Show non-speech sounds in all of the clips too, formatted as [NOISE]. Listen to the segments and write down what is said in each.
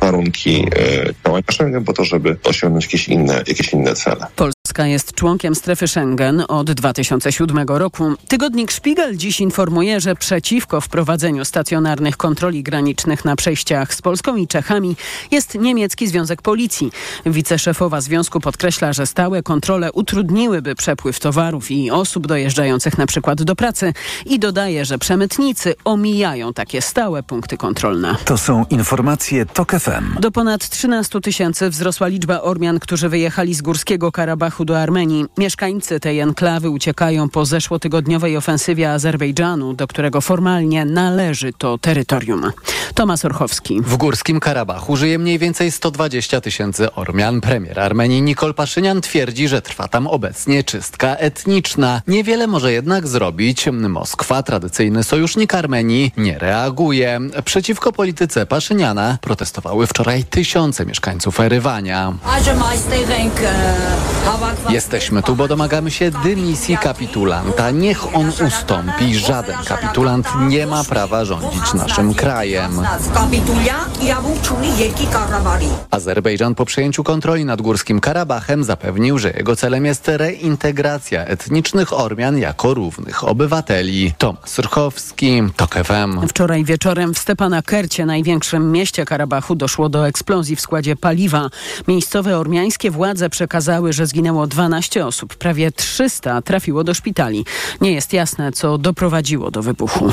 warunki działania Schengen po to, żeby osiągnąć jakieś inne, jakieś inne cele. Polska jest członkiem strefy Schengen od 2007 roku. Tygodnik Spiegel dziś informuje, że przeciwko wprowadzeniu stacjonarnych kontroli granicznych na przejściach z Polską i Czechami jest niemiecki Związek Policji. Wiceszefowa związku podkreśla, że stałe kontrole utrudniłyby przepływ towarów i osób dojeżdżających na przykład do pracy i dodaje, że przemytnicy omijają takie stałe punkty kontrolne. To są informacje TOK FM. Do ponad 13 tysięcy wzrosła liczba Ormian, którzy wyjechali z Górskiego Karabachu do Armenii. Mieszkańcy tej enklawy uciekają po zeszłotygodniowej ofensywie Azerbejdżanu, do którego formalnie należy to terytorium. Tomasz Orchowski. W Górskim Karabachu żyje mniej więcej 120 tysięcy Ormian. Premier Armenii Nikol Paszynian twierdzi, że trwa tam obecnie czystka etniczna. Niewiele może jednak zrobić. Moskwa, tradycyjny sojusznik Armenii, nie reaguje. Przeciwko polityce Paszyniana protestowały wczoraj tysiące mieszkańców Erywania. Jesteśmy tu, bo domagamy się dymisji kapitulanta. Niech on ustąpi. Żaden kapitulant nie ma prawa rządzić naszym krajem. Azerbejdżan po przejęciu kontroli nad Górskim Karabachem zapewnił, że jego celem jest reintegracja etnicznych Ormian jako równych obywateli. Tomasz Rchowski, TOK FM. Wczoraj wieczorem w Stepanakercie, największym mieście Karabachu, doszło do eksplozji w składzie paliwa. Miejscowe ormiańskie władze przekazały, że zginęło 12 osób. Prawie 300 trafiło do szpitali. Nie jest jasne, co doprowadziło do wybuchu.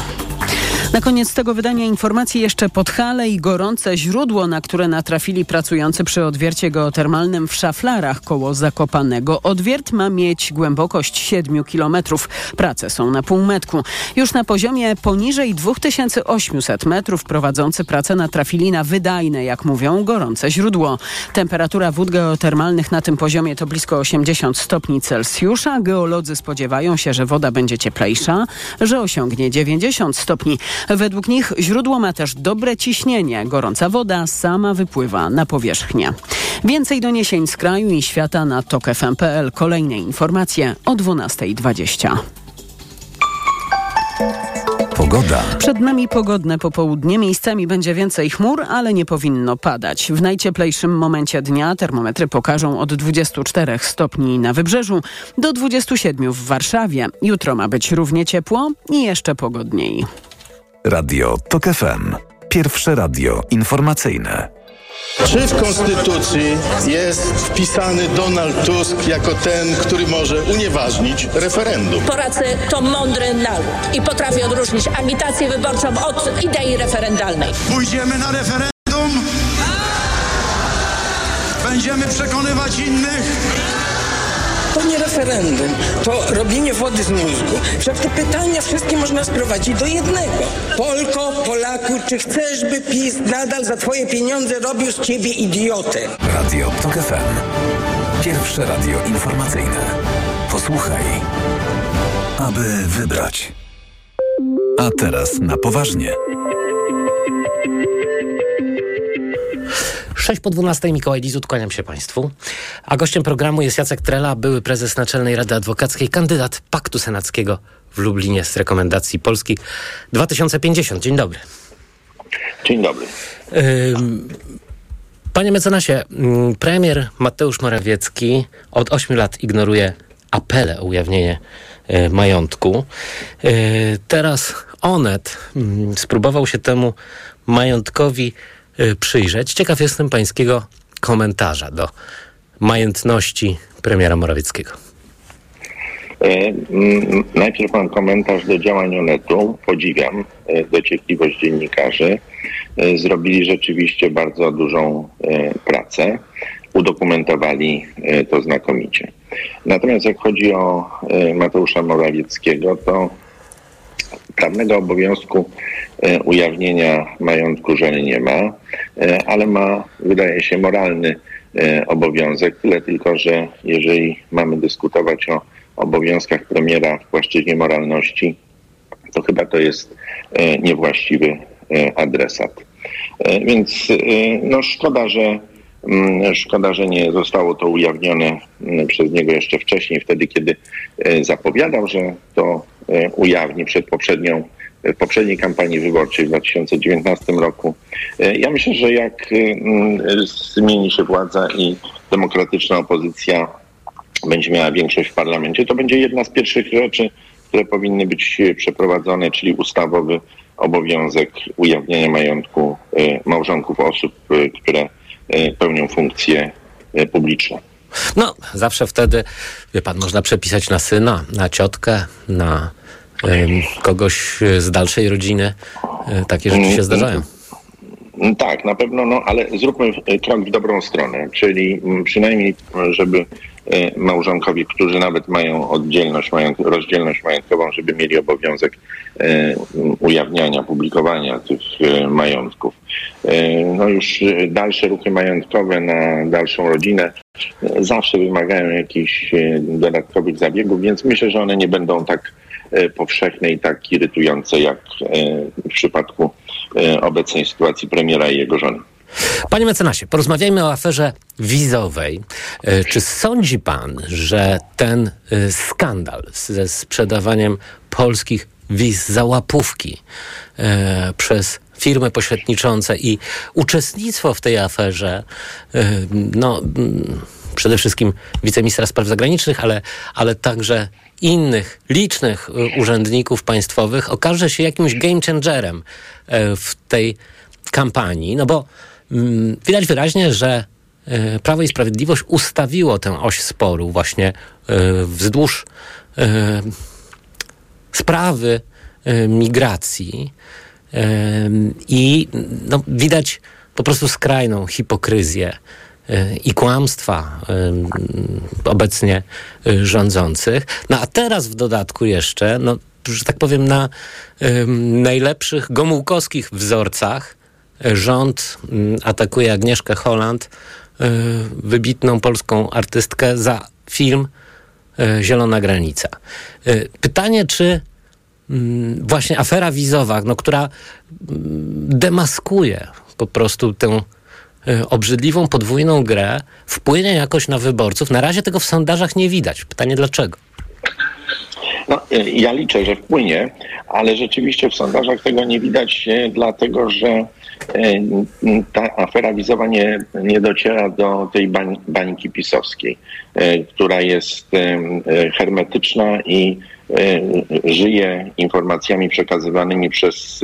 Na koniec tego wydania informacji jeszcze Podhale i gorące źródło, na które natrafili pracujący przy odwiercie geotermalnym w Szaflarach koło Zakopanego. Odwiert ma mieć głębokość 7 kilometrów. Prace są na półmetku. Już na poziomie poniżej 2800 metrów prowadzący pracę natrafili na wydajne, jak mówią, gorące źródło. Temperatura wód geotermalnych na tym poziomie to blisko 80 stopni Celsjusza. Geolodzy spodziewają się, że woda będzie cieplejsza, że osiągnie 90 stopni. Według nich źródło ma też dobre ciśnienie. Gorąca woda sama wypływa na powierzchnię. Więcej doniesień z kraju i świata na tokefm.pl. Kolejne informacje o 12.20. Pogoda. Przed nami pogodne popołudnie. Miejscami będzie więcej chmur, ale nie powinno padać. W najcieplejszym momencie dnia termometry pokażą od 24 stopni na wybrzeżu do 27 w Warszawie. Jutro ma być równie ciepło i jeszcze pogodniej. Radio TOK FM. Pierwsze radio informacyjne. Czy w Konstytucji jest wpisany Donald Tusk jako ten, który może unieważnić referendum? Polacy to mądry naród i potrafi odróżnić agitację wyborczą od idei referendalnej. Pójdziemy na referendum, będziemy przekonywać innych. To nie referendum, to robienie wody z mózgu. Wszak te pytania wszystkie można sprowadzić do jednego. Polko, Polaku, czy chcesz, by PiS nadal za twoje pieniądze robił z ciebie idiotę? Radio TOK FM. Pierwsze radio informacyjne. Posłuchaj, aby wybrać. A teraz na poważnie. 6 po 12 Mikołaj Lizut, kłaniam się Państwu. A gościem programu jest Jacek Trela, były prezes Naczelnej Rady Adwokackiej, kandydat Paktu Senackiego w Lublinie z rekomendacji Polski 2050. Dzień dobry. Dzień dobry. Panie mecenasie, premier Mateusz Morawiecki od 8 lat ignoruje apele o ujawnienie majątku. Teraz Onet spróbował się temu majątkowi przyjrzeć. Ciekaw jestem pańskiego komentarza do majętności premiera Morawieckiego. Najpierw mam komentarz do działań Onetu. Podziwiam dociekliwość dziennikarzy. Zrobili rzeczywiście bardzo dużą pracę. Udokumentowali to znakomicie. Natomiast jak chodzi o Mateusza Morawieckiego, to prawnego obowiązku ujawnienia majątku żony nie ma, ale ma, wydaje się, moralny obowiązek. Tyle tylko, że jeżeli mamy dyskutować o obowiązkach premiera w płaszczyźnie moralności, to chyba to jest niewłaściwy adresat. Więc no szkoda, że Szkoda, że nie zostało to ujawnione przez niego jeszcze wcześniej, wtedy kiedy zapowiadał, że to ujawni przed poprzednią w poprzedniej kampanii wyborczej w 2019 roku. Ja myślę, że jak zmieni się władza i demokratyczna opozycja będzie miała większość w parlamencie, to będzie jedna z pierwszych rzeczy, które powinny być przeprowadzone, czyli ustawowy obowiązek ujawniania majątku małżonków osób, które pełnią funkcje publiczne. No, zawsze wtedy, wie pan, można przepisać na syna, na ciotkę, na kogoś z dalszej rodziny. E, takie rzeczy się zdarzają. Tak, na pewno, no ale zróbmy krok w dobrą stronę, czyli przynajmniej, żeby e, małżonkowie, którzy nawet mają oddzielność, mają rozdzielność majątkową, żeby mieli obowiązek e, ujawniania, publikowania tych majątków. No już dalsze ruchy majątkowe na dalszą rodzinę zawsze wymagają jakichś dodatkowych zabiegów, więc myślę, że one nie będą tak powszechne i tak irytujące jak w przypadku obecnej sytuacji premiera i jego żony. Panie mecenasie, porozmawiajmy o aferze wizowej. Czy sądzi pan, że ten skandal ze sprzedawaniem polskich wiz za łapówki przez firmy pośredniczące i uczestnictwo w tej aferze, no przede wszystkim wiceministra spraw zagranicznych, ale, ale także innych licznych urzędników państwowych okaże się jakimś game changerem e, w tej kampanii, no bo mm, widać wyraźnie, że e, Prawo i Sprawiedliwość ustawiło tę oś sporu właśnie e, wzdłuż sprawy migracji i no, widać po prostu skrajną hipokryzję i kłamstwa obecnie rządzących. No a teraz w dodatku jeszcze, no, że tak powiem, na najlepszych gomułkowskich wzorcach rząd atakuje Agnieszkę Holland, y, wybitną polską artystkę, za film Zielona Granica. Pytanie, czy właśnie afera wizowa, no, która demaskuje po prostu tę Y, obrzydliwą podwójną grę wpłynie jakoś na wyborców. Na razie tego w sondażach nie widać. Pytanie dlaczego? No, y, ja liczę, że wpłynie, ale rzeczywiście w sondażach tego nie widać, y, dlatego że ta afera wizowa nie, nie dociera do tej bań, bańki pisowskiej, która jest hermetyczna i żyje informacjami przekazywanymi przez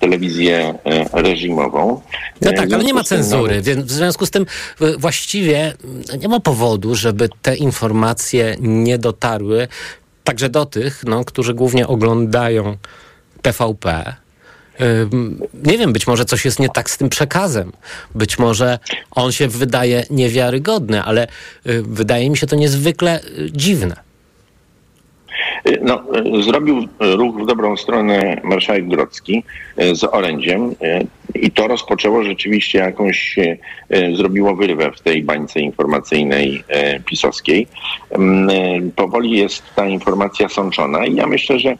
telewizję e, reżimową. No tak, ale nie ma cenzury, więc w związku z tym e, właściwie nie ma powodu, żeby te informacje nie dotarły także do tych, no, którzy głównie oglądają TVP. Nie wiem, być może coś jest nie tak z tym przekazem. Być może on się wydaje niewiarygodny, ale e, wydaje mi się to niezwykle dziwne. No, zrobił ruch w dobrą stronę marszałek Grodzki z orędziem i to rozpoczęło rzeczywiście jakąś, zrobiło wyrwę w tej bańce informacyjnej pisowskiej. Mm, powoli jest ta informacja sączona i ja myślę, że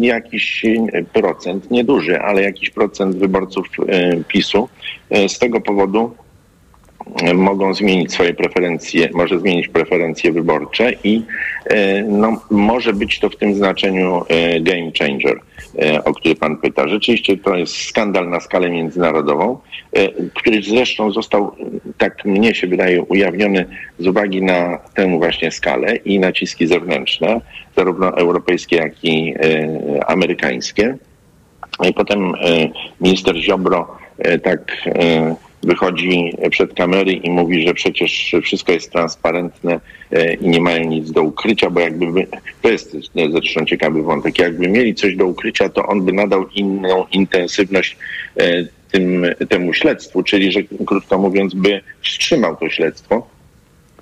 jakiś procent, nieduży, ale jakiś procent wyborców PiSu z tego powodu mogą zmienić swoje preferencje, może zmienić preferencje wyborcze i e, no, może być to w tym znaczeniu e, game changer, e, o który pan pyta. Rzeczywiście to jest skandal na skalę międzynarodową, który zresztą został, tak mnie się wydaje, ujawniony z uwagi na tę właśnie skalę i naciski zewnętrzne, zarówno europejskie, jak i amerykańskie. I potem minister Ziobro tak wychodzi przed kamery i mówi, że przecież wszystko jest transparentne e, i nie mają nic do ukrycia, bo jakby, to jest zresztą ciekawy wątek, jakby mieli coś do ukrycia, to on by nadał inną intensywność e, tym, temu śledztwu, czyli że krótko mówiąc by wstrzymał to śledztwo.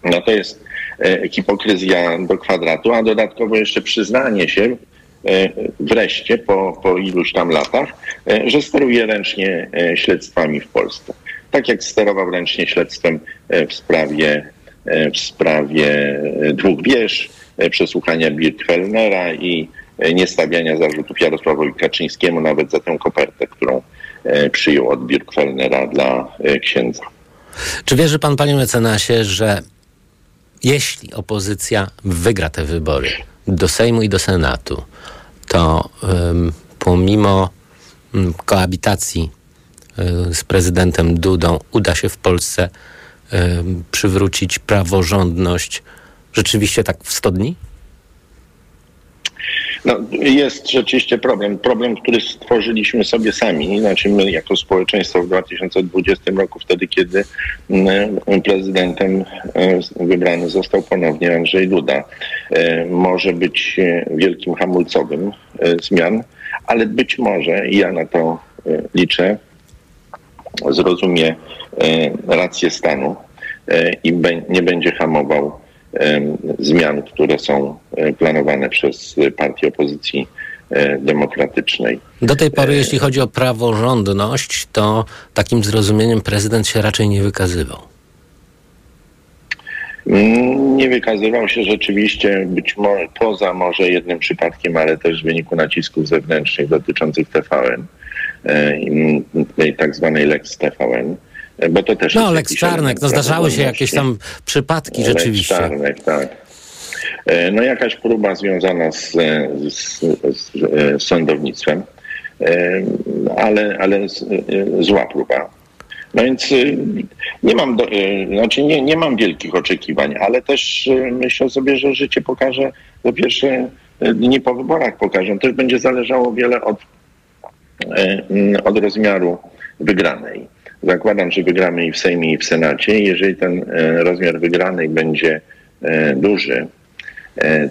No to jest e, hipokryzja do kwadratu, a dodatkowo jeszcze przyznanie się wreszcie po, po iluś tam latach, że steruje ręcznie śledztwami w Polsce tak jak sterował ręcznie śledztwem e, w sprawie, e, w sprawie e, dwóch wież, przesłuchania Birkwellnera i niestawiania zarzutów Jarosławowi Kaczyńskiemu nawet za tę kopertę, którą przyjął od Birkwellnera dla księdza. Czy wierzy pan, panie mecenasie, że jeśli opozycja wygra te wybory do Sejmu i do Senatu, to um, pomimo mm, koabitacji z prezydentem Dudą uda się w Polsce y, przywrócić praworządność rzeczywiście tak w 100 dni? No, jest rzeczywiście problem. Problem, który stworzyliśmy sobie sami, znaczy my jako społeczeństwo w 2020 roku, wtedy kiedy mm, prezydentem e, wybrany został ponownie Andrzej Duda. E, może być e, wielkim hamulcowym zmian, ale być może, i ja na to liczę, zrozumie rację stanu i nie będzie hamował zmian, które są e, planowane przez partię opozycji e, demokratycznej. Do tej pory, jeśli chodzi o praworządność, to takim zrozumieniem prezydent się raczej nie wykazywał. Mm, nie wykazywał się rzeczywiście, być może poza może jednym przypadkiem, ale też w wyniku nacisków zewnętrznych dotyczących TVN, e, tej tak zwanej Lex TVN. Bo to też no, Lex Czarnek, no zdarzały się jakieś tam przypadki Lex rzeczywiście. Czarnek, tak. E, no jakaś próba związana z, z, z, z sądownictwem, e, ale, ale zła próba. No więc nie mam, do, znaczy nie, nie mam wielkich oczekiwań, ale też myślę sobie, że życie pokaże, po pierwsze dni po wyborach pokażą, też będzie zależało wiele od, od rozmiaru wygranej. Zakładam, że wygramy i w Sejmie, i w Senacie. Jeżeli ten e, rozmiar wygranej będzie e, duży, e,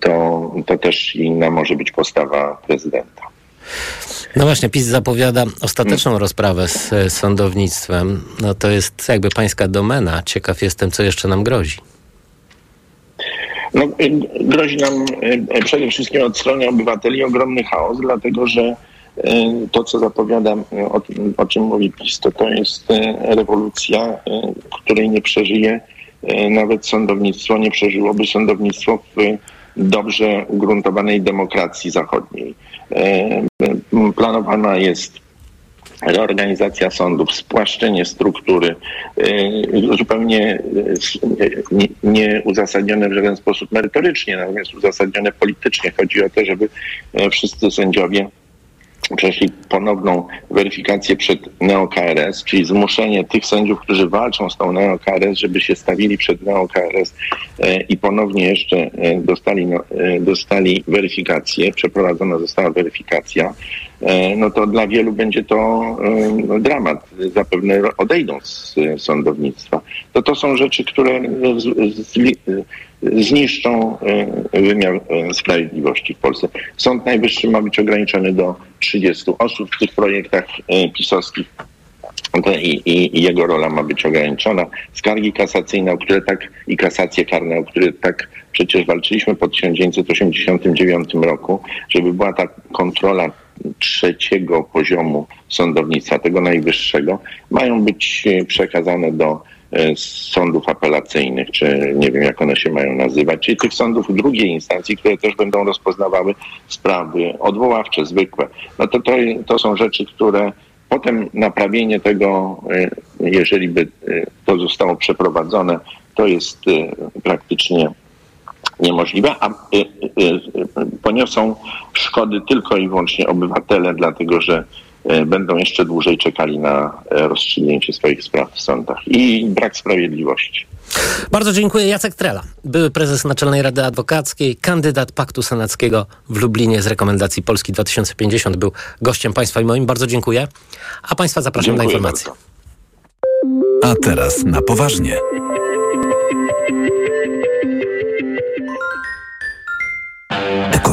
to, to też inna może być postawa prezydenta. No właśnie, PiS zapowiada ostateczną hmm. rozprawę z sądownictwem. No to jest jakby pańska domena. Ciekaw jestem, co jeszcze nam grozi. No, grozi nam przede wszystkim od strony obywateli ogromny chaos, dlatego że E, to, co zapowiadam, e, o, o czym mówi PiS, to to jest e, rewolucja, której nie przeżyje nawet sądownictwo, nie przeżyłoby sądownictwo w dobrze ugruntowanej demokracji zachodniej. Planowana jest reorganizacja sądów, spłaszczenie struktury, zupełnie nieuzasadnione w żaden sposób merytorycznie, natomiast uzasadnione politycznie. Chodzi o to, żeby wszyscy sędziowie przeszli ponowną weryfikację przed NeoKRS, czyli zmuszenie tych sędziów, którzy walczą z tą NeoKRS, żeby się stawili przed NeoKRS e, i ponownie jeszcze e, dostali, no, e, dostali weryfikację, przeprowadzona została weryfikacja, no to dla wielu będzie to dramat. Zapewne odejdą z sądownictwa. To to są rzeczy, które zniszczą e, wymiar e, sprawiedliwości w Polsce. Sąd Najwyższy ma być ograniczony do 30 osób w tych projektach e, pisowskich. I, i, I, jego rola ma być ograniczona. Skargi kasacyjne, o które tak i kasacje karne, o które tak przecież walczyliśmy po 1989 roku, żeby była ta kontrola trzeciego poziomu sądownictwa, tego najwyższego, mają być przekazane do E, sądów apelacyjnych, czy nie wiem jak one się mają nazywać, czyli tych sądów drugiej instancji, które też będą rozpoznawały sprawy odwoławcze, zwykłe. No to, to, to są rzeczy, które potem naprawienie tego, e, jeżeli by e, to zostało przeprowadzone, to jest praktycznie niemożliwe, a poniosą szkody tylko i wyłącznie obywatele, dlatego że będą jeszcze dłużej czekali na e, rozstrzygnięcie swoich spraw w sądach i brak sprawiedliwości. Bardzo dziękuję. Jacek Trela, były prezes Naczelnej Rady Adwokackiej, kandydat Paktu Senackiego w Lublinie z rekomendacji Polski 2050 był gościem Państwa i moim. Bardzo dziękuję. A Państwa zapraszam dziękuję na informacje. Bardzo. A teraz na poważnie.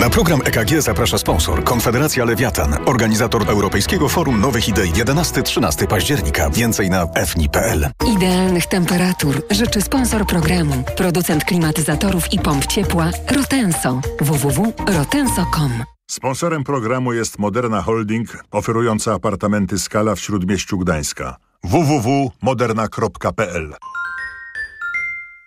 Na program EKG zaprasza sponsor Konfederacja Lewiatan, organizator Europejskiego Forum Nowych Idei 11-13 października. Więcej na fni.pl. Idealnych temperatur życzy sponsor programu, producent klimatyzatorów i pomp ciepła Rotenso www.rotenso.com. Sponsorem programu jest Moderna Holding, oferująca apartamenty Skala w Śródmieściu Gdańska. www.moderna.pl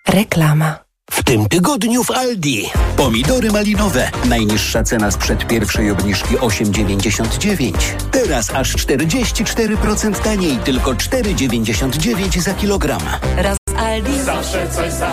Reklama. W tym tygodniu w Aldi. Pomidory malinowe. Najniższa cena sprzed pierwszej obniżki 8,99. Teraz aż 44% taniej, tylko 4,99 za kilogram. Raz Aldi. Zawsze coś z Aldi.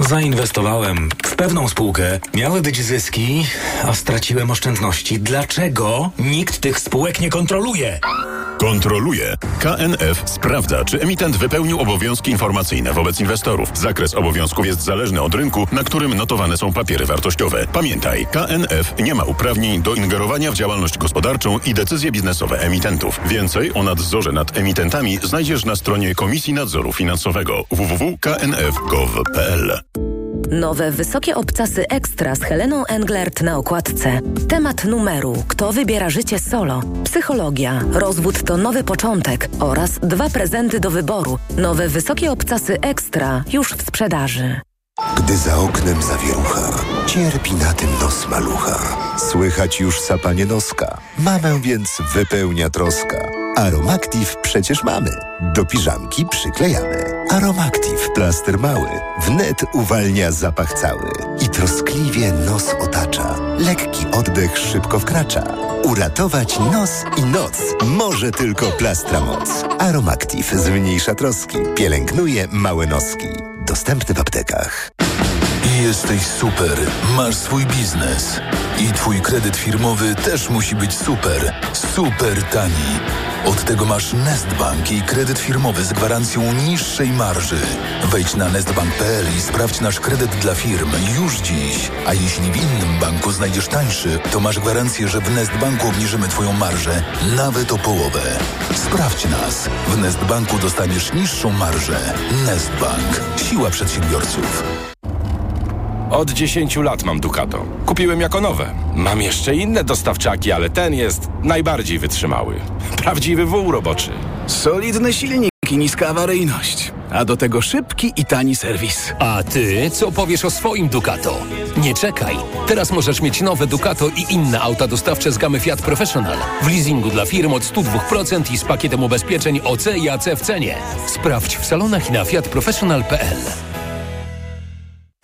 Zainwestowałem w pewną spółkę. Miały być zyski, a straciłem oszczędności. Dlaczego nikt tych spółek nie kontroluje? Kontroluje. KNF sprawdza, czy emitent wypełnił obowiązki informacyjne wobec inwestorów. Zakres obowiązków jest zależny od rynku, na którym notowane są papiery wartościowe. Pamiętaj, KNF nie ma uprawnień do ingerowania w działalność gospodarczą i decyzje biznesowe emitentów. Więcej o nadzorze nad emitentami znajdziesz na stronie Komisji Nadzoru Finansowego www.knf.gov.pl. Nowe wysokie obcasy ekstra z Heleną Englert na okładce. Temat numeru Kto wybiera życie solo? Psychologia. Rozwód to nowy początek oraz dwa prezenty do wyboru. Nowe wysokie obcasy ekstra już w sprzedaży. Gdy za oknem zawierucha, cierpi na tym nos malucha. Słychać już sapanie noska. Mamę więc wypełnia troska. Aromactive przecież mamy. Do piżamki przyklejamy. Aromactive plaster mały. Wnet uwalnia zapach cały. I troskliwie nos otacza. Lekki oddech szybko wkracza. Uratować nos i noc może tylko plastra moc. Aromactive zmniejsza troski. Pielęgnuje małe noski. Dostępny w aptekach. Jesteś super. Masz swój biznes. I twój kredyt firmowy też musi być super. Super tani. Od tego masz Nestbank i kredyt firmowy z gwarancją niższej marży. Wejdź na nestbank.pl i sprawdź nasz kredyt dla firm już dziś. A jeśli w innym banku znajdziesz tańszy, to masz gwarancję, że w Nestbanku obniżymy twoją marżę nawet o połowę. Sprawdź nas. W Nestbanku dostaniesz niższą marżę. Nestbank. Siła przedsiębiorców. Od 10 lat mam Ducato. Kupiłem jako nowe. Mam jeszcze inne dostawczaki, ale ten jest najbardziej wytrzymały. Prawdziwy wół roboczy. Solidny silnik i niska awaryjność. A do tego szybki i tani serwis. A ty co powiesz o swoim Ducato? Nie czekaj. Teraz możesz mieć nowe Ducato i inne auta dostawcze z gamy Fiat Professional. W leasingu dla firm od 102% i z pakietem ubezpieczeń OC i AC w cenie. Sprawdź w salonach i na fiatprofessional.pl.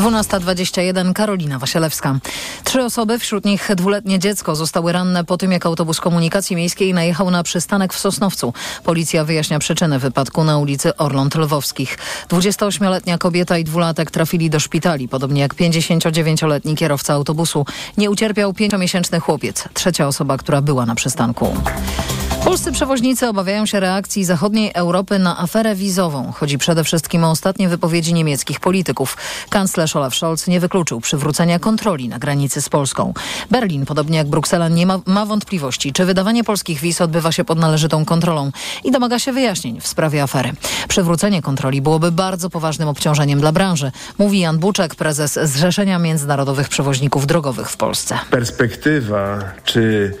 12.21 Karolina Wasielewska. Trzy osoby, wśród nich dwuletnie dziecko, zostały ranne po tym, jak autobus komunikacji miejskiej najechał na przystanek w Sosnowcu. Policja wyjaśnia przyczynę wypadku na ulicy Orląt Lwowskich. 28-letnia kobieta i dwulatek trafili do szpitali, podobnie jak 59-letni kierowca autobusu. Nie ucierpiał pięciomiesięczny chłopiec, trzecia osoba, która była na przystanku. Polscy przewoźnicy obawiają się reakcji zachodniej Europy na aferę wizową. Chodzi przede wszystkim o ostatnie wypowiedzi niemieckich polityków. Kanclerz Olaf Scholz nie wykluczył przywrócenia kontroli na granicy z Polską. Berlin, podobnie jak Bruksela, nie ma, ma wątpliwości, czy wydawanie polskich wiz odbywa się pod należytą kontrolą i domaga się wyjaśnień w sprawie afery. Przywrócenie kontroli byłoby bardzo poważnym obciążeniem dla branży, mówi Jan Buczek, prezes Zrzeszenia Międzynarodowych Przewoźników Drogowych w Polsce. Perspektywa czy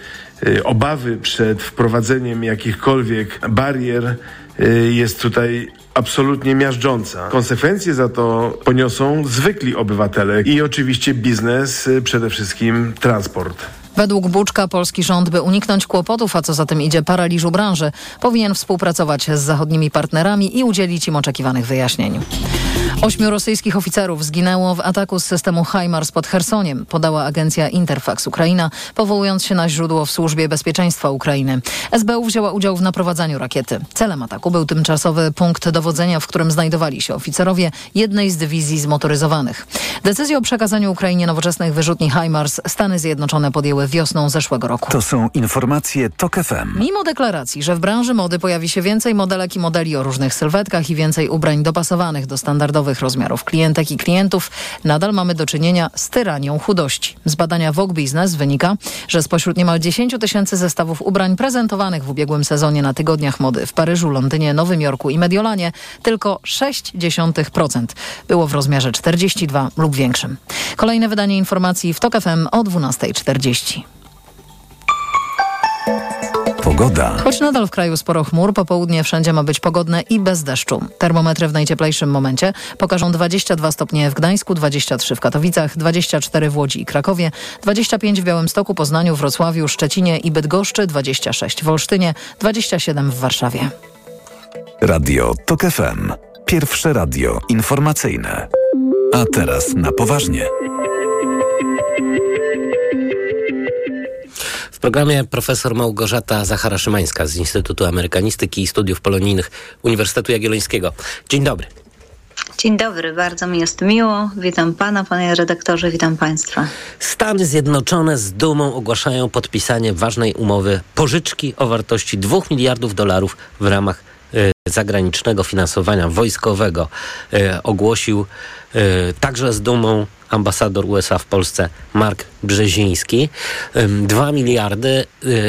obawy przed wprowadzeniem jakichkolwiek barier y, jest tutaj absolutnie miażdżąca. Konsekwencje za to poniosą zwykli obywatele i oczywiście biznes, y, przede wszystkim transport. Według Buczka polski rząd, by uniknąć kłopotów, a co za tym idzie paraliżu branży, powinien współpracować z zachodnimi partnerami i udzielić im oczekiwanych wyjaśnień. Ośmiu rosyjskich oficerów zginęło w ataku z systemu HIMARS pod Chersoniem, podała agencja Interfax Ukraina, powołując się na źródło w służbie bezpieczeństwa Ukrainy. SBU wzięła udział w naprowadzaniu rakiety. Celem ataku był tymczasowy punkt dowodzenia, w którym znajdowali się oficerowie jednej z dywizji zmotoryzowanych. Decyzję o przekazaniu Ukrainie nowoczesnych wyrzutni HIMARS Stany Zjednoczone podjęły wiosną zeszłego roku. To są informacje TOK FM. Mimo deklaracji, że w branży mody pojawi się więcej modelek i modeli o różnych sylwetkach i więcej ubrań dopasowanych do standardowych rozmiarów klientek i klientów, nadal mamy do czynienia z tyranią chudości. Z badania Vogue Business wynika, że spośród niemal 10 tysięcy zestawów ubrań prezentowanych w ubiegłym sezonie na tygodniach mody w Paryżu, Londynie, Nowym Jorku i Mediolanie tylko 0,6% było w rozmiarze 42 lub większym. Kolejne wydanie informacji w TOK FM o 12.40. Pogoda. Choć nadal w kraju sporo chmur, popołudnie wszędzie ma być pogodne i bez deszczu. Termometry w najcieplejszym momencie pokażą 22 stopnie w Gdańsku, 23 w Katowicach, 24 w Łodzi i Krakowie, 25 w Białymstoku, Poznaniu, Wrocławiu, Szczecinie i Bydgoszczy, 26 w Olsztynie, 27 w Warszawie. Radio TOK FM. Pierwsze radio informacyjne. A teraz na poważnie. W programie profesor Małgorzata Zachara-Szymańska z Instytutu Amerykanistyki i Studiów Polonijnych Uniwersytetu Jagiellońskiego. Dzień dobry. Dzień dobry, bardzo mi jest miło. Witam pana, panie redaktorze, witam państwa. Stany Zjednoczone z dumą ogłaszają podpisanie ważnej umowy pożyczki o wartości 2 miliardów dolarów w ramach zagranicznego finansowania wojskowego. Y, ogłosił y, także z dumą ambasador USA w Polsce Mark Brzeziński. 2 miliardy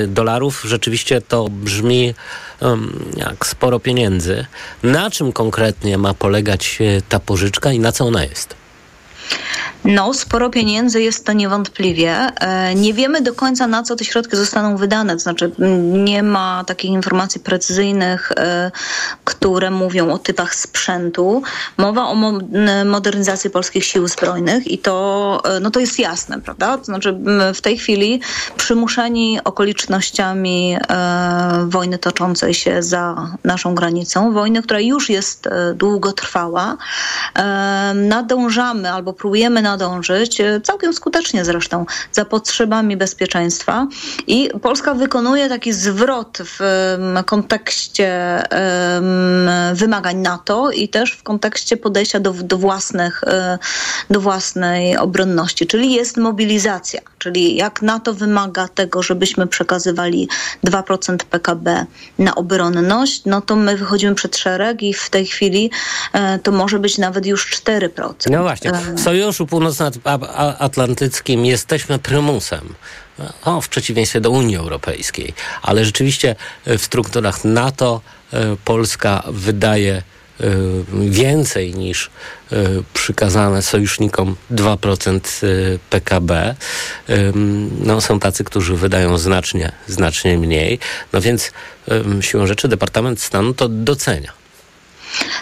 dolarów rzeczywiście to brzmi jak sporo pieniędzy. Na czym konkretnie ma polegać ta pożyczka i na co ona jest? No, sporo pieniędzy jest to niewątpliwie. Nie wiemy do końca, na co te środki zostaną wydane. To znaczy, nie ma takich informacji precyzyjnych, które mówią o typach sprzętu. Mowa o modernizacji polskich sił zbrojnych i to, no to jest jasne, prawda? To znaczy, w tej chwili przymuszeni okolicznościami wojny toczącej się za naszą granicą, wojny, która już jest długotrwała, nadążamy albo próbujemy nadążyć, całkiem skutecznie zresztą, za potrzebami bezpieczeństwa. I Polska wykonuje taki zwrot w kontekście wymagań NATO i też w kontekście podejścia do, do, własnych, do własnej obronności, czyli jest mobilizacja. Czyli jak NATO wymaga tego, żebyśmy przekazywali 2% PKB na obronność, no to my wychodzimy przed szereg i w tej chwili to może być nawet już 4%. No właśnie. W Sojuszu Północnoatlantyckim jesteśmy prymusem. O, w przeciwieństwie do Unii Europejskiej. Ale rzeczywiście w strukturach NATO Polska wydaje więcej niż przykazane sojusznikom 2% PKB. No, są tacy, którzy wydają znacznie, znacznie mniej. No więc siłą rzeczy Departament Stanu to docenia.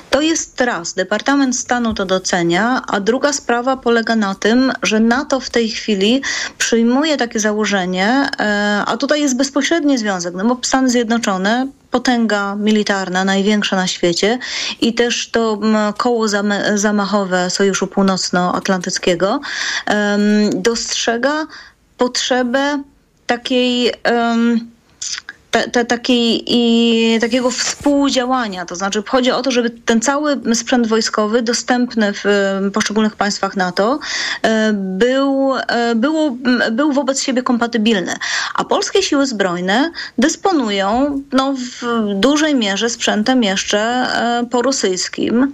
To jest raz, Departament Stanu to docenia, a druga sprawa polega na tym, że NATO w tej chwili przyjmuje takie założenie, a tutaj jest bezpośredni związek, no bo Stany Zjednoczone potęga militarna, największa na świecie i też to koło zamachowe Sojuszu Północnoatlantyckiego dostrzega potrzebę takiej te, te, i, takiego współdziałania. To znaczy chodzi o to, żeby ten cały sprzęt wojskowy dostępny w poszczególnych państwach NATO był, było, był wobec siebie kompatybilny. A polskie siły zbrojne dysponują no, w dużej mierze sprzętem jeszcze porosyjskim.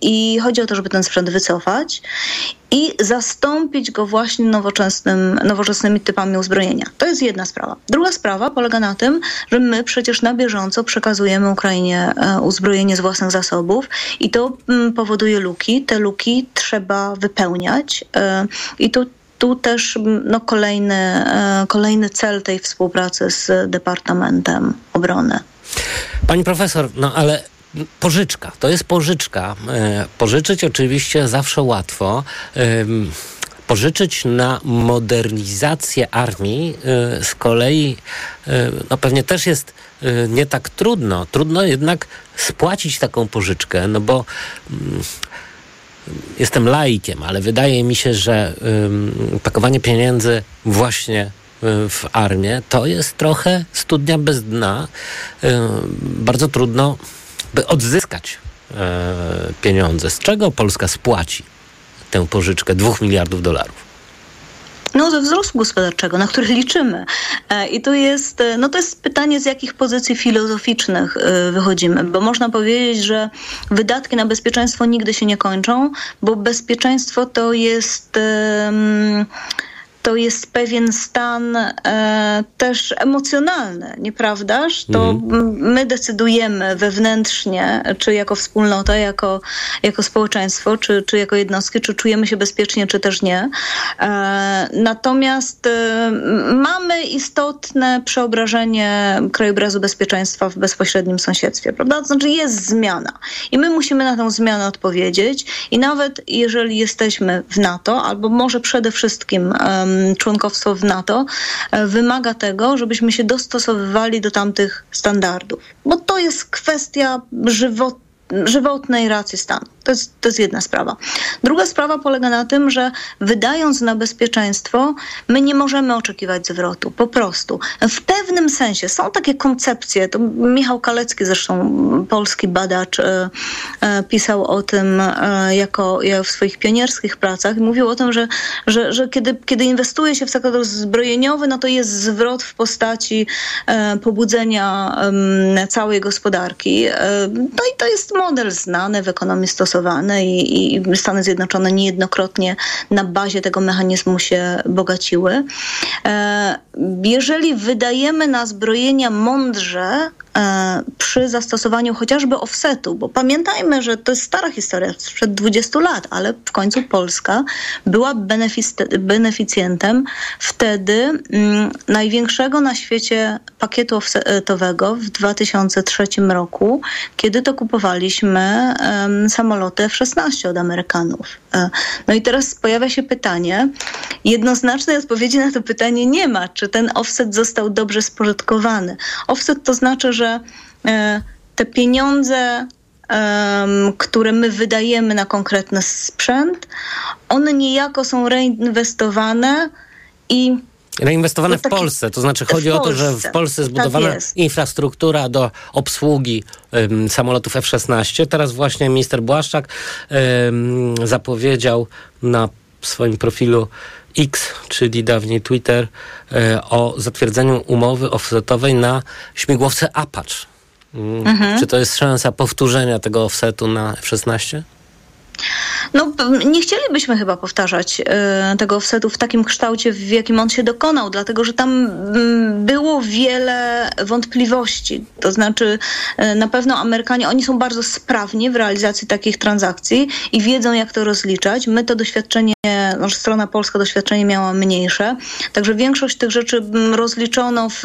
I chodzi o to, żeby ten sprzęt wycofać i zastąpić go właśnie nowoczesnym, nowoczesnymi typami uzbrojenia. To jest jedna sprawa. Druga sprawa polega na tym, że my przecież na bieżąco przekazujemy Ukrainie uzbrojenie z własnych zasobów i to powoduje luki. Te luki trzeba wypełniać i to tu też no, kolejny, kolejny cel tej współpracy z Departamentem Obrony. Pani profesor, no ale pożyczka, to jest pożyczka. Pożyczyć oczywiście zawsze łatwo pożyczyć na modernizację armii y, z kolei y, no pewnie też jest nie tak trudno. Trudno jednak spłacić taką pożyczkę, no bo mm, jestem laikiem, ale wydaje mi się, że pakowanie pieniędzy właśnie w armię to jest trochę studnia bez dna. Bardzo trudno by odzyskać pieniądze. Z czego Polska spłaci tę pożyczkę 2 miliardów dolarów? No, ze wzrostu gospodarczego, na który liczymy. E, I to jest, e, no to jest pytanie, z jakich pozycji filozoficznych e, wychodzimy, bo można powiedzieć, że wydatki na bezpieczeństwo nigdy się nie kończą, bo bezpieczeństwo to jest. Um, to jest pewien stan e, też emocjonalny, nieprawdaż? To mhm. my decydujemy wewnętrznie, czy jako wspólnota, jako, jako społeczeństwo, czy, czy jako jednostki, czy czujemy się bezpiecznie, czy też nie. E, natomiast e, mamy istotne przeobrażenie krajobrazu bezpieczeństwa w bezpośrednim sąsiedztwie, prawda? To znaczy jest zmiana i my musimy na tę zmianę odpowiedzieć i nawet jeżeli jesteśmy w NATO, albo może przede wszystkim członkostwo w NATO e, wymaga tego, żebyśmy się dostosowywali do tamtych standardów. Bo to jest kwestia żywotnej racji stanu. To jest, to jest jedna sprawa. Druga sprawa polega na tym, że wydając na bezpieczeństwo, my nie możemy oczekiwać zwrotu. Po prostu. W pewnym sensie są takie koncepcje, to Michał Kalecki zresztą, polski badacz, e, e, pisał o tym e, jako w swoich pionierskich pracach. Mówił o tym, że, że, że kiedy, kiedy inwestuje się w sektor zbrojeniowy, no to jest zwrot w postaci pobudzenia całej gospodarki. No i to jest model znany w ekonomii stosowany i, i Stany Zjednoczone niejednokrotnie na bazie tego mechanizmu się bogaciły. Jeżeli wydajemy na zbrojenia mądrze, przy zastosowaniu chociażby offsetu, bo pamiętajmy, że to jest stara historia, sprzed 20 lat, ale w końcu Polska była beneficjentem wtedy mm, największego na świecie pakietu offsetowego w 2003 roku, kiedy to kupowaliśmy samoloty F-16 od Amerykanów. E, no i teraz pojawia się pytanie, jednoznacznej odpowiedzi na to pytanie nie ma, czy ten offset został dobrze spożytkowany. Offset to znaczy, że że e, te pieniądze, które my wydajemy na konkretny sprzęt, one niejako są reinwestowane i Reinwestowane w Polsce, to znaczy chodzi o to, że w Polsce tak zbudowana tak infrastruktura do obsługi um, samolotów F-16. Teraz właśnie minister Błaszczak um, zapowiedział na swoim profilu X, czyli dawniej Twitter, e, o zatwierdzeniu umowy offsetowej na śmigłowce Apache. Mm. Mhm. Czy to jest szansa powtórzenia tego offsetu na F-16? No, nie chcielibyśmy chyba powtarzać y, tego offsetu w takim kształcie, w jakim on się dokonał, dlatego że tam y, było wiele wątpliwości. To znaczy, y, na pewno Amerykanie, oni są bardzo sprawni w realizacji takich transakcji i wiedzą, jak to rozliczać. My to doświadczenie, może strona polska doświadczenie miała mniejsze, także większość tych rzeczy rozliczono w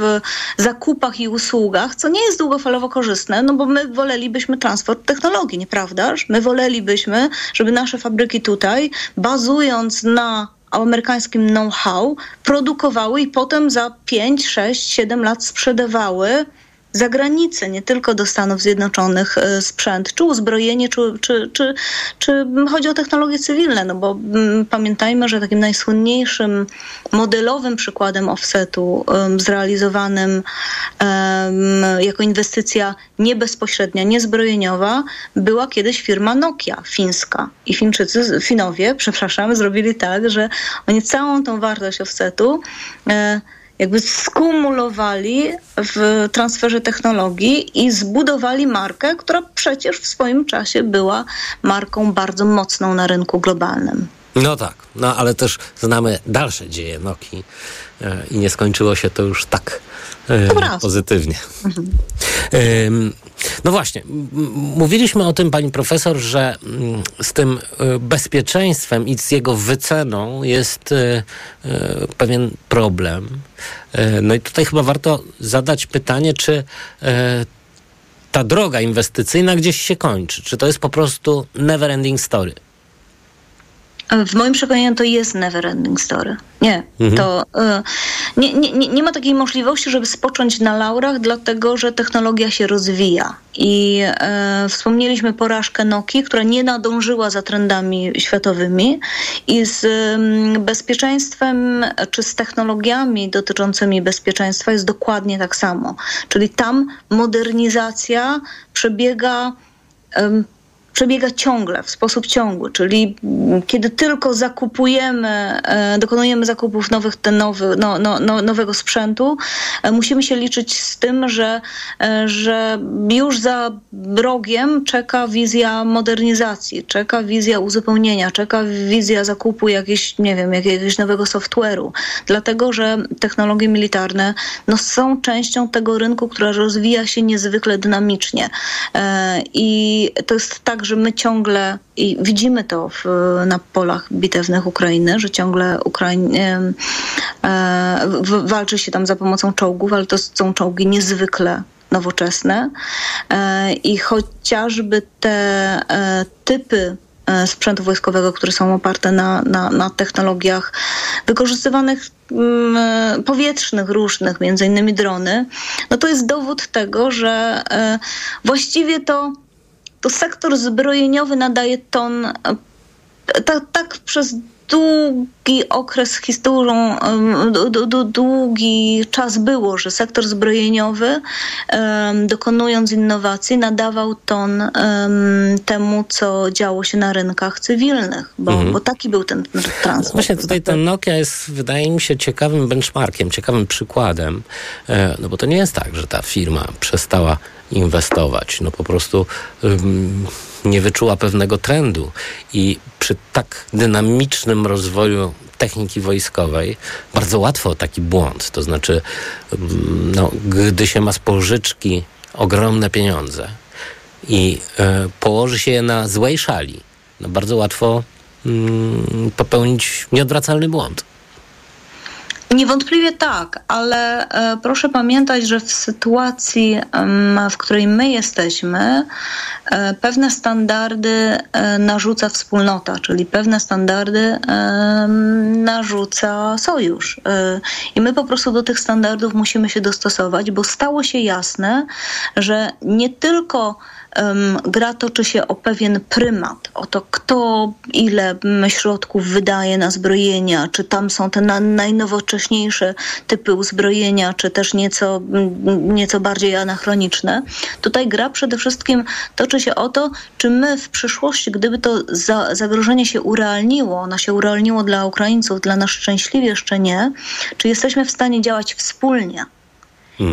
zakupach i usługach, co nie jest długofalowo korzystne, no bo my wolelibyśmy transport technologii, nieprawdaż? My wolelibyśmy, żeby nasze fabryki tutaj, bazując na amerykańskim know-how, produkowały i potem za 5, 6, 7 lat sprzedawały za granicę, nie tylko do Stanów Zjednoczonych e, sprzęt, czy uzbrojenie, czy, czy, czy, czy chodzi o technologie cywilne, no bo mm, pamiętajmy, że takim najsłynniejszym modelowym przykładem offsetu zrealizowanym jako inwestycja niebezpośrednia, niezbrojeniowa była kiedyś firma Nokia fińska. I Fińczycy, Finowie, [LAUGHS] przepraszam, zrobili tak, że oni całą tą wartość offsetu e, jakby skumulowali w transferze technologii i zbudowali markę, która przecież w swoim czasie była marką bardzo mocną na rynku globalnym. No tak, no ale też znamy dalsze dzieje Nokii e, i nie skończyło się to już tak e, pozytywnie. Mhm. No właśnie, mówiliśmy o tym, pani profesor, że z tym e, bezpieczeństwem i z jego wyceną jest e, e, pewien problem. No i tutaj chyba warto zadać pytanie, czy ta droga inwestycyjna gdzieś się kończy? Czy to jest po prostu never ending story? W moim przekonaniu to jest never ending story. Nie, Mhm. to y, nie, nie, nie, ma takiej możliwości, żeby spocząć na laurach, dlatego że technologia się rozwija. I e, wspomnieliśmy porażkę Nokii, która nie nadążyła za trendami światowymi i z ym, bezpieczeństwem czy z technologiami dotyczącymi bezpieczeństwa jest dokładnie tak samo. Czyli tam modernizacja przebiega przebiega ciągle, w sposób ciągły, czyli kiedy tylko zakupujemy, e, dokonujemy zakupów nowych, ten nowy, no, no, no, nowego sprzętu, e, musimy się liczyć z tym, że, e, że już za rogiem czeka wizja modernizacji, czeka wizja uzupełnienia, czeka wizja zakupu jakiegoś, nie wiem, jakiegoś nowego software'u, dlatego, że technologie militarne no, są częścią tego rynku, która rozwija się niezwykle dynamicznie. I to jest tak, że my ciągle, i widzimy to w, na polach bitewnych Ukrainy, że ciągle Ukraiń, e, w, walczy się tam za pomocą czołgów, ale to są czołgi niezwykle nowoczesne. E, i chociażby te e, typy e, sprzętu wojskowego, które są oparte na, na, na technologiach wykorzystywanych mm, e, powietrznych różnych, między innymi drony, no to jest dowód tego, że e, właściwie to to sektor zbrojeniowy nadaje ton tak, tak przez długi okres historią, długi czas było, że sektor zbrojeniowy dokonując innowacji nadawał ton em, temu, co działo się na rynkach cywilnych, bo, Mhm. bo taki był ten transport. Właśnie tutaj ta Nokia jest, wydaje mi się, ciekawym benchmarkiem, ciekawym przykładem, e, no bo to nie jest tak, że ta firma przestała inwestować, no po prostu nie wyczuła pewnego trendu. I przy tak dynamicznym rozwoju techniki wojskowej bardzo łatwo taki błąd, to znaczy no, gdy się ma z pożyczki ogromne pieniądze i e, położy się je na złej szali, no bardzo łatwo popełnić nieodwracalny błąd. Niewątpliwie tak, ale e, proszę pamiętać, że w sytuacji, w której my jesteśmy, e, pewne standardy e, narzuca wspólnota, czyli pewne standardy narzuca sojusz. I my po prostu do tych standardów musimy się dostosować, bo stało się jasne, że nie tylko gra toczy się o pewien prymat, o to, kto ile środków wydaje na zbrojenia, czy tam są te na, najnowocześniejsze typy uzbrojenia, czy też nieco, nieco bardziej anachroniczne. Tutaj gra przede wszystkim toczy się o to, czy my w przyszłości, gdyby to za, zagrożenie się urealniło, ono się urealniło dla Ukraińców, dla nas szczęśliwie jeszcze nie, czy jesteśmy w stanie działać wspólnie.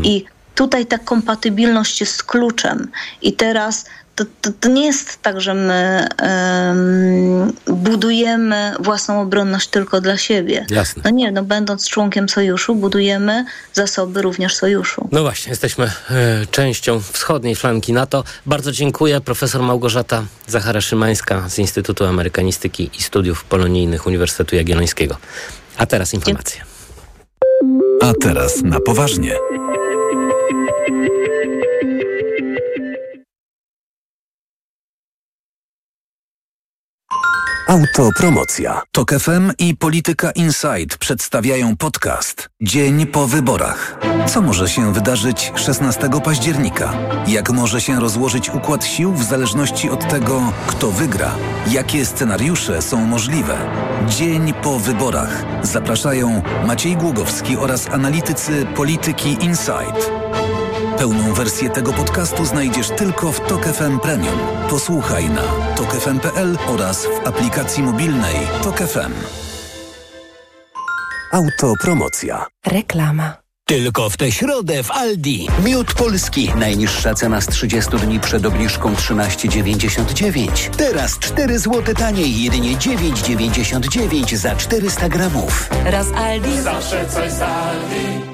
I tutaj ta kompatybilność jest kluczem. I teraz to, to, to nie jest tak, że my em, budujemy własną obronność tylko dla siebie. Jasne. No nie, no będąc członkiem sojuszu, budujemy zasoby również sojuszu. No właśnie, jesteśmy e, częścią wschodniej flanki NATO. Bardzo dziękuję. Profesor Małgorzata Zachara-Szymańska z Instytutu Amerykanistyki i Studiów Polonijnych Uniwersytetu Jagiellońskiego. A teraz informacje. A teraz na poważnie. Autopromocja. Tok FM i Polityka Insight przedstawiają podcast Dzień po wyborach. Co może się wydarzyć 16 października? Jak może się rozłożyć układ sił w zależności od tego, kto wygra? Jakie scenariusze są możliwe? Dzień po wyborach. Zapraszają Maciej Głogowski oraz analitycy Polityki Insight. Pełną wersję tego podcastu znajdziesz tylko w Tok FM Premium. Posłuchaj na tokefm.pl oraz w aplikacji mobilnej Tok FM. Autopromocja. Reklama. Tylko w tę środę w Aldi. Miód polski. Najniższa cena z 30 dni przed obniżką 13,99. Teraz 4 zł taniej, jedynie 9,99 za 400 gramów. Raz Aldi. Zawsze coś z Aldi.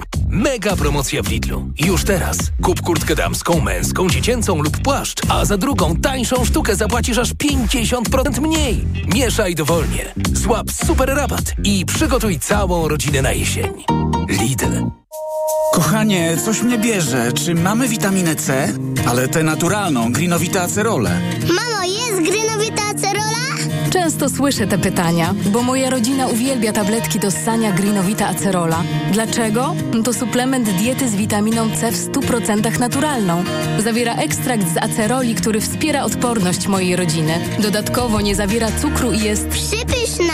Mega promocja w Lidlu. Już teraz. Kup kurtkę damską, męską, dziecięcą lub płaszcz, a za drugą tańszą sztukę zapłacisz aż 50% mniej. Mieszaj dowolnie. Złap super rabat i przygotuj całą rodzinę na jesień. Lidl. Kochanie, coś mnie bierze. Czy mamy witaminę C? Ale tę naturalną, grinowite acerole. Mamo? Często słyszę te pytania, bo moja rodzina uwielbia tabletki do ssania Greenowita Acerola. Dlaczego? To suplement diety z witaminą C w 100% naturalną. Zawiera ekstrakt z aceroli, który wspiera odporność mojej rodziny. Dodatkowo nie zawiera cukru i jest Przypyszna!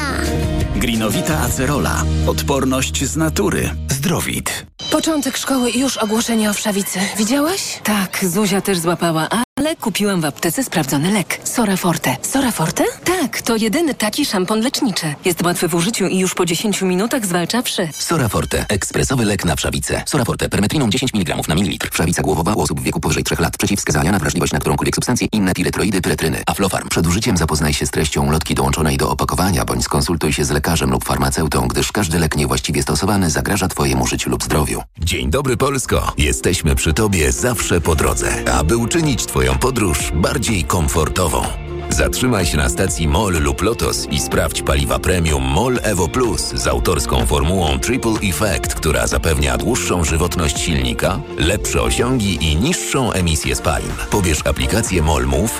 Grinowita acerola. Odporność z natury. Zdrowit. Początek szkoły i już ogłoszenie o wszawicy. Widziałaś? Tak, Zuzia też złapała, ale kupiłam w aptece sprawdzony lek. Sora Forte. Sora Forte? Tak, to jedyny taki szampon leczniczy. Jest łatwy w użyciu i już po 10 minutach zwalcza wszy. Sora Forte. Ekspresowy lek na wszawicę. Sora Forte. Permetriną 10 mg na mililitr. Wszawica głowowa u osób w wieku powyżej 3 lat. Przeciwwskazania na wrażliwość na którąkolwiek substancję. Inne piretroidy, pyretryny. Aflofarm. Przed użyciem zapoznaj się z treścią lotki dołączonej do opakowania, bądź skonsultuj się z lekarzem lub farmaceutą, gdyż każdy lek niewłaściwie stosowany zagraża Twojemu życiu lub zdrowiu. Dzień dobry Polsko. Jesteśmy przy Tobie zawsze po drodze, aby uczynić Twoją podróż bardziej komfortową. Zatrzymaj się na stacji MOL lub LOTOS i sprawdź paliwa premium MOL Evo Plus z autorską formułą Triple Effect, która zapewnia dłuższą żywotność silnika, lepsze osiągi i niższą emisję spalin. Pobierz aplikację MOL Move